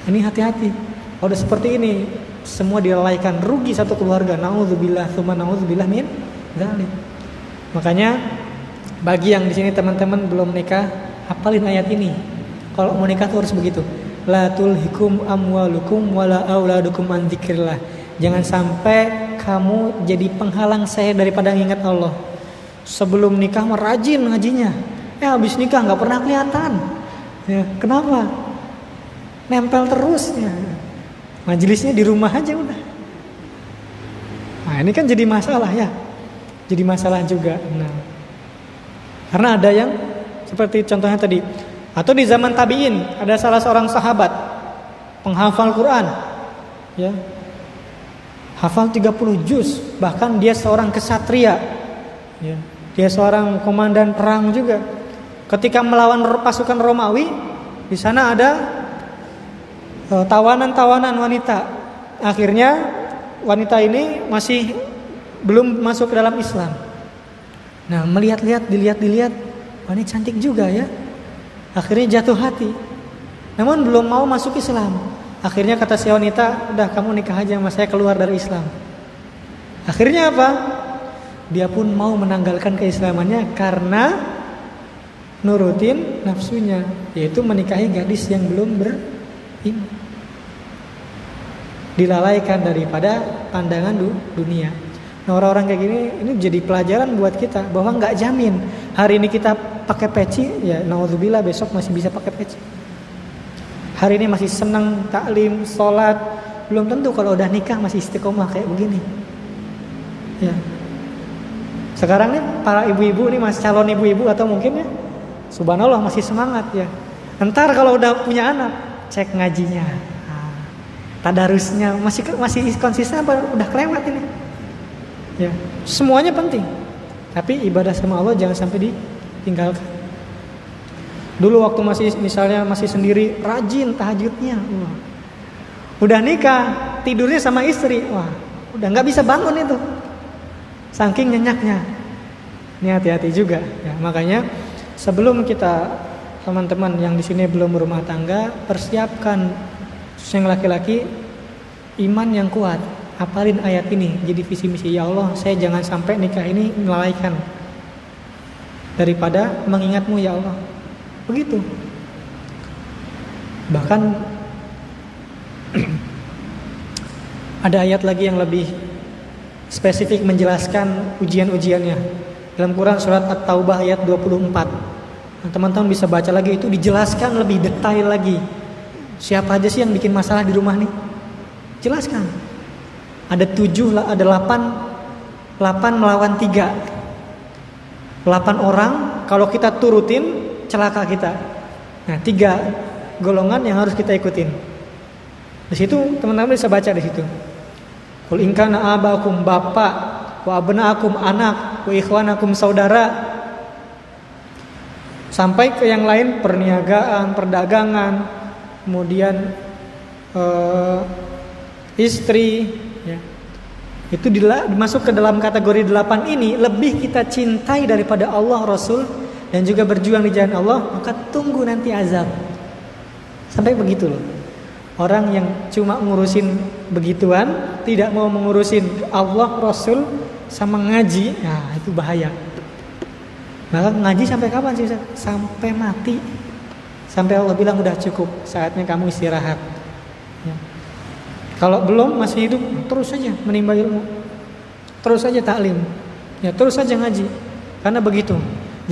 Ini hati-hati. Kalau udah seperti ini, semua dilalaikan, rugi satu keluarga. Nauzubillah, tsumma nauzubillah min dzalik. Makanya bagi yang di sini teman-teman belum nikah, hafalin ayat ini. Kalau mau nikah tuh harus begitu. La tulhikum amwalukum wala auladukum an dzikrillah. Jangan sampai kamu jadi penghalang saya daripada ingat Allah. Sebelum nikah merajin ngajinya, Eh habis nikah nggak pernah kelihatan. Ya, kenapa? Nempel terus ya. Majelisnya di rumah aja udah. Nah, ini kan jadi masalah ya. Jadi masalah juga. Nah. Karena ada yang seperti contohnya tadi atau di zaman tabiin ada salah seorang sahabat penghafal Quran ya hafal 30 juz bahkan dia seorang kesatria ya dia seorang komandan perang juga Ketika melawan pasukan Romawi, di sana ada tawanan-tawanan wanita. Akhirnya wanita ini masih belum masuk ke dalam Islam. Nah, melihat-lihat, dilihat-dilihat, wanita cantik juga ya. Akhirnya jatuh hati. Namun belum mau masuk Islam. Akhirnya kata si wanita, udah kamu nikah aja sama saya keluar dari Islam. Akhirnya apa? Dia pun mau menanggalkan keislamannya karena nurutin nafsunya yaitu menikahi gadis yang belum beriman dilalaikan daripada pandangan dunia. Nah orang-orang kayak gini ini jadi pelajaran buat kita bahwa nggak jamin. Hari ini kita pakai peci ya naudzubillah besok masih bisa pakai peci. Hari ini masih senang taklim sholat. Belum tentu kalau udah nikah masih istiqomah kayak begini. Ya. Sekarang nih para ibu-ibu nih masih calon ibu-ibu atau mungkin ya Subhanallah masih semangat ya. Ntar kalau udah punya anak, cek ngajinya. Tadarusnya masih masih konsisten apa udah kelewat ini? Ya, semuanya penting. Tapi ibadah sama Allah jangan sampai ditinggalkan. Dulu waktu masih misalnya masih sendiri rajin tahajudnya. Wah. Udah nikah, tidurnya sama istri. Wah, udah nggak bisa bangun itu. Saking nyenyaknya. Ini hati-hati juga ya. Makanya Sebelum kita teman-teman yang di sini belum berumah tangga, persiapkan yang laki-laki iman yang kuat. Apalin ayat ini jadi visi misi ya Allah, saya jangan sampai nikah ini melalaikan daripada mengingatmu ya Allah. Begitu. Bahkan [clears throat] ada ayat lagi yang lebih spesifik menjelaskan ujian-ujiannya. Dalam Quran surat At-Taubah ayat 24. Nah, teman-teman bisa baca lagi itu dijelaskan lebih detail lagi. Siapa aja sih yang bikin masalah di rumah nih? Jelaskan. Ada tujuh, ada delapan, delapan melawan tiga. Delapan orang, kalau kita turutin celaka kita. Nah, tiga golongan yang harus kita ikutin. Di situ teman-teman bisa baca di situ. Kul inkana abakum bapak, wa abnaakum anak, wa ikhwanakum saudara. Sampai ke yang lain perniagaan, perdagangan, kemudian uh, istri, ya. Itu dimasuk ke dalam kategori delapan ini lebih kita cintai daripada Allah Rasul dan juga berjuang di jalan Allah, maka tunggu nanti azab. Sampai begitu loh. Orang yang cuma ngurusin begituan, tidak mau mengurusin Allah, Rasul, sama ngaji, nah itu bahaya. Maka ngaji sampai kapan sih? Sampai mati. Sampai Allah bilang udah cukup, saatnya kamu istirahat. Ya. Kalau belum masih hidup, terus saja menimba ilmu. Terus saja taklim. Ya, terus saja ngaji. Karena begitu.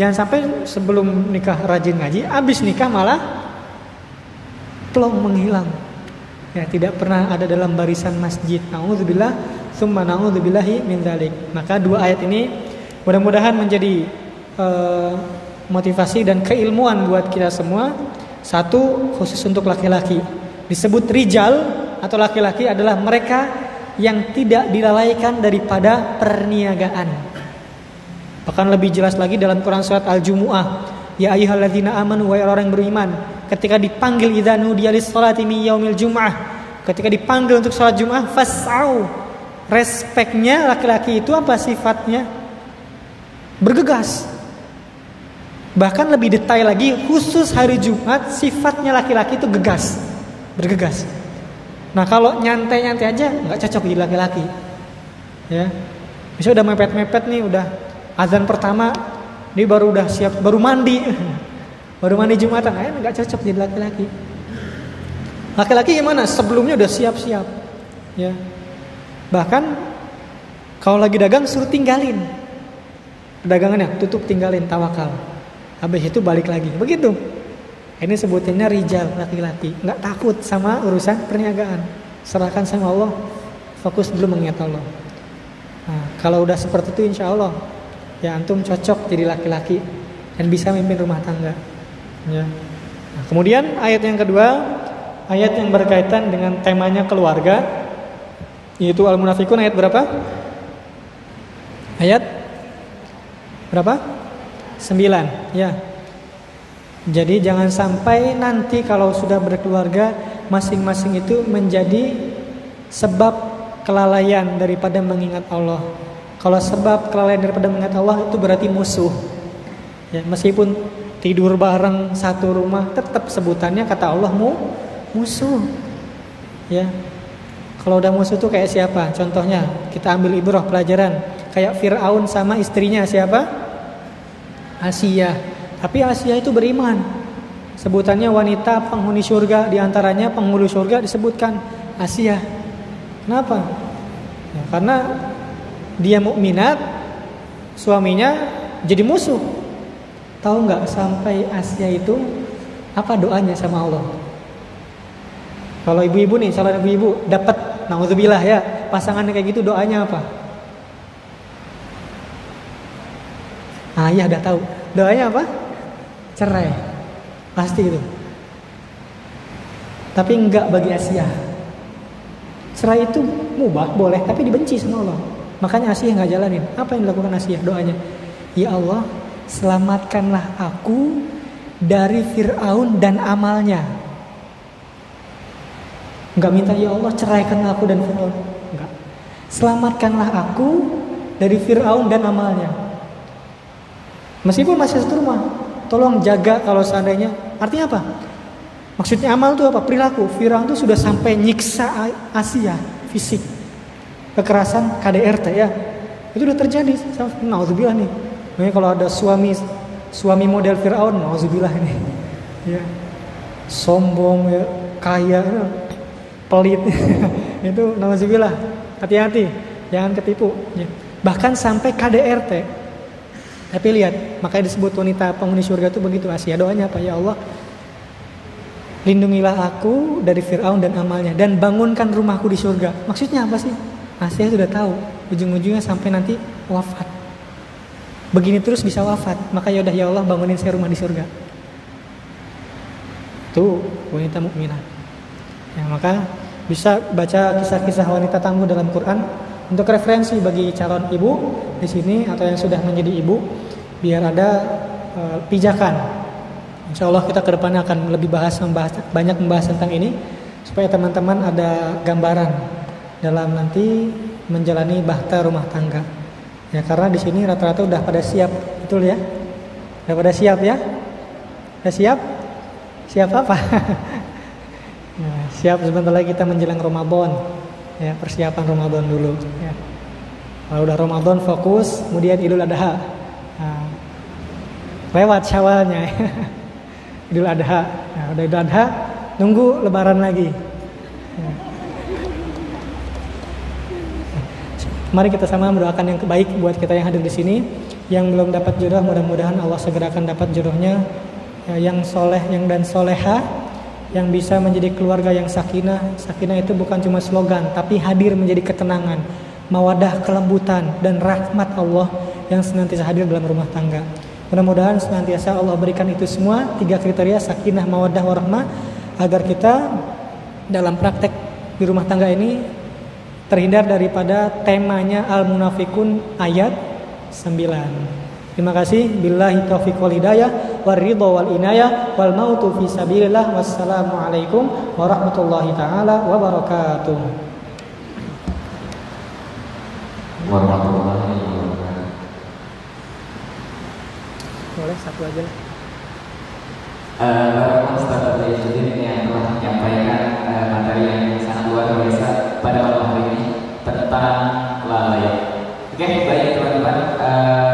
Jangan sampai sebelum nikah rajin ngaji, habis nikah malah plong menghilang ya tidak pernah ada dalam barisan masjid. Nauzubillah, summa naudzubillahi min dzalik. Maka dua ayat ini mudah-mudahan menjadi uh, motivasi dan keilmuan buat kita semua. Satu khusus untuk laki-laki. Disebut rijal atau laki-laki adalah mereka yang tidak dilalaikan daripada perniagaan. Bahkan lebih jelas lagi dalam Quran surat Al-Jumu'ah, ya ayyuhalladzina amanu wa orang beriman, ketika dipanggil idanu dia salati mi yaumil jum'ah ketika dipanggil untuk sholat jum'ah fas'au respeknya laki-laki itu apa sifatnya bergegas bahkan lebih detail lagi khusus hari Jumat sifatnya laki-laki itu gegas bergegas nah kalau nyantai-nyantai aja nggak cocok jadi laki-laki ya bisa udah mepet-mepet nih udah azan pertama ini baru udah siap baru mandi [laughs] Baru mandi Jumatan, eh nggak cocok jadi laki-laki. Laki-laki gimana? Sebelumnya udah siap-siap. Ya. Bahkan kalau lagi dagang suruh tinggalin. Dagangannya tutup tinggalin tawakal. Habis itu balik lagi. Begitu. Ini sebutannya rijal laki-laki, nggak takut sama urusan perniagaan. Serahkan sama Allah, fokus dulu mengingat Allah. Nah, kalau udah seperti itu insya Allah ya antum cocok jadi laki-laki dan bisa memimpin rumah tangga. Ya. Nah, kemudian ayat yang kedua, ayat yang berkaitan dengan temanya keluarga, yaitu Al-Munafikun ayat berapa? Ayat berapa? Sembilan. Ya. Jadi jangan sampai nanti kalau sudah berkeluarga masing-masing itu menjadi sebab kelalaian daripada mengingat Allah. Kalau sebab kelalaian daripada mengingat Allah itu berarti musuh. Ya, meskipun tidur bareng satu rumah tetap sebutannya kata Allah mu musuh ya kalau udah musuh tuh kayak siapa contohnya kita ambil ibrah pelajaran kayak Fir'aun sama istrinya siapa Asia. Tapi Asia itu beriman. Sebutannya wanita penghuni surga di antaranya penghulu surga disebutkan Asia. Kenapa? Ya, karena dia mukminat suaminya jadi musuh. Tahu nggak sampai Asia itu apa doanya sama Allah? Kalau ibu-ibu nih, kalau ibu-ibu dapat naudzubillah ya, pasangan kayak gitu doanya apa? Ah iya udah tahu. Doanya apa? Cerai. Pasti itu. Tapi enggak bagi Asia. Cerai itu mubah, boleh, tapi dibenci sama Allah. Makanya Asia nggak jalanin. Apa yang dilakukan Asia? Doanya, Ya Allah, selamatkanlah aku dari Fir'aun dan amalnya. Enggak minta ya Allah ceraikan aku dan Fir'aun. Enggak. Selamatkanlah aku dari Fir'aun dan amalnya. Meskipun masih satu rumah, tolong jaga kalau seandainya. Artinya apa? Maksudnya amal itu apa? Perilaku. Fir'aun itu sudah sampai nyiksa Asia fisik. Kekerasan KDRT ya. Itu udah terjadi. Nah, nih Makanya kalau ada suami suami model Firaun, nauzubillah ini. Ya. Sombong ya, kaya, ya, pelit. [laughs] itu nauzubillah. Hati-hati, jangan ketipu ya. Bahkan sampai KDRT. Tapi lihat, makanya disebut wanita penghuni surga itu begitu Asia. Doanya apa ya Allah? Lindungilah aku dari Fir'aun dan amalnya dan bangunkan rumahku di surga. Maksudnya apa sih? Asia sudah tahu. Ujung-ujungnya sampai nanti wafat begini terus bisa wafat maka ya udah ya Allah bangunin saya rumah di surga tuh wanita mukminah ya maka bisa baca kisah-kisah wanita tangguh dalam Quran untuk referensi bagi calon ibu di sini atau yang sudah menjadi ibu biar ada uh, pijakan. Insya Allah kita ke depannya akan lebih bahas membahas banyak membahas tentang ini supaya teman-teman ada gambaran dalam nanti menjalani bahta rumah tangga. Ya karena di sini rata-rata udah pada siap, betul ya? Udah pada siap ya? Udah siap? Siap apa? nah, [laughs] siap sebentar lagi kita menjelang Ramadan. Ya, persiapan Ramadan dulu ya. Kalau udah Ramadan fokus, kemudian Idul Adha. Nah, lewat syawalnya ya. [laughs] Idul Adha. Nah, udah Idul Adha, nunggu lebaran lagi. Ya. Mari kita sama mendoakan yang baik buat kita yang hadir di sini. Yang belum dapat jodoh, mudah-mudahan Allah segerakan dapat jodohnya. Ya, yang soleh, yang dan soleha, yang bisa menjadi keluarga yang sakinah. Sakinah itu bukan cuma slogan, tapi hadir menjadi ketenangan, mawadah, kelembutan, dan rahmat Allah yang senantiasa hadir dalam rumah tangga. Mudah-mudahan senantiasa Allah berikan itu semua tiga kriteria sakinah, mawadah, warahmah agar kita dalam praktek di rumah tangga ini terhindar daripada temanya al-munafikun ayat 9. Terima kasih. Billahi taufiq wal hidayah war ridha wal inayah wal mautu fi sabilillah. Wassalamualaikum warahmatullahi taala wabarakatuh. Warahmatullahi wabarakatuh. Boleh satu aja lah. Uh, Ustaz yang telah menyampaikan uh, materi yang sangat luar biasa pada malam hari ini tentang lalai. Oke, okay, baik teman-teman. Uh,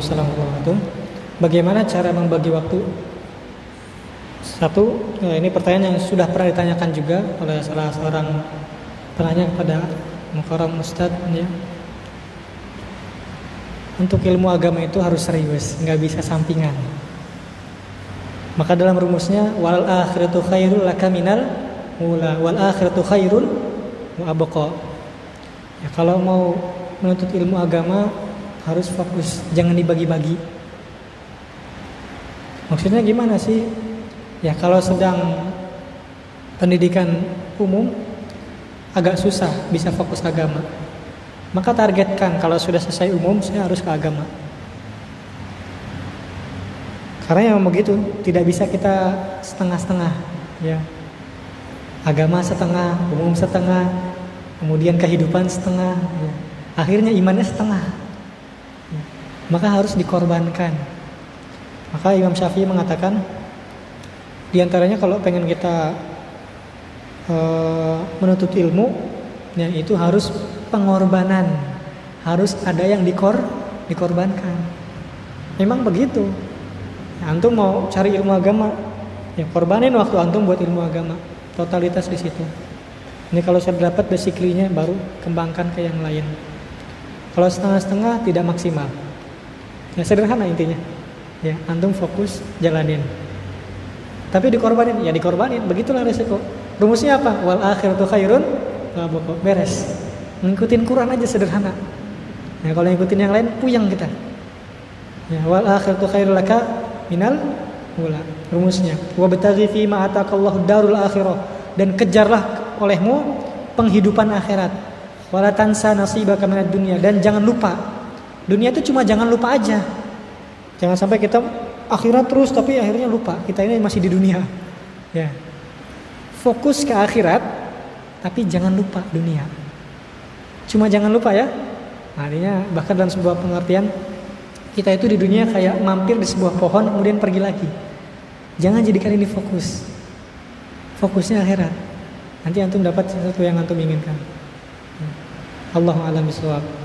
Wabarakatuh. Bagaimana cara membagi waktu? Satu, ini pertanyaan yang sudah pernah ditanyakan juga oleh salah seorang penanya kepada Mukarram Ustadz ya. Untuk ilmu agama itu harus serius, nggak bisa sampingan. Maka dalam rumusnya wal akhiratu khairul laka minal mula wal akhiratu khairun wa. Ya, kalau mau menuntut ilmu agama harus fokus, jangan dibagi-bagi. Maksudnya gimana sih? Ya kalau sedang pendidikan umum agak susah bisa fokus agama. Maka targetkan kalau sudah selesai umum saya harus ke agama. Karena yang begitu tidak bisa kita setengah-setengah ya. Agama setengah, umum setengah, kemudian kehidupan setengah ya. Akhirnya imannya setengah. Maka harus dikorbankan. Maka Imam Syafi'i mengatakan di antaranya kalau pengen kita e, menuntut ilmu, ya itu harus pengorbanan, harus ada yang dikor dikorbankan. Memang begitu. Ya, antum mau cari ilmu agama, ya korbanin waktu antum buat ilmu agama. Totalitas di situ. Ini kalau saya dapat basically-nya baru kembangkan ke yang lain. Kalau setengah-setengah tidak maksimal. Ya sederhana intinya. Ya, antum fokus jalanin. Tapi dikorbanin, ya dikorbanin. Begitulah resiko. Rumusnya apa? Wal akhiratu khairun beres. Ngikutin Quran aja sederhana. Nah, kalau ngikutin yang lain puyang kita. Ya, wal akhiratu khairul laka minal ula. Rumusnya, wa bataghi fi ma ataqallahu darul akhirah dan kejarlah olehmu penghidupan akhirat. Wala tansa nasibaka minad dunya dan jangan lupa. Dunia itu cuma jangan lupa aja. Jangan sampai kita akhirat terus tapi akhirnya lupa kita ini masih di dunia. Ya. Fokus ke akhirat tapi jangan lupa dunia. Cuma jangan lupa ya. Artinya bahkan dalam sebuah pengertian kita itu di dunia kayak mampir di sebuah pohon kemudian pergi lagi. Jangan jadikan ini fokus. Fokusnya akhirat. Nanti antum dapat sesuatu yang antum inginkan. Allah alam bisawab.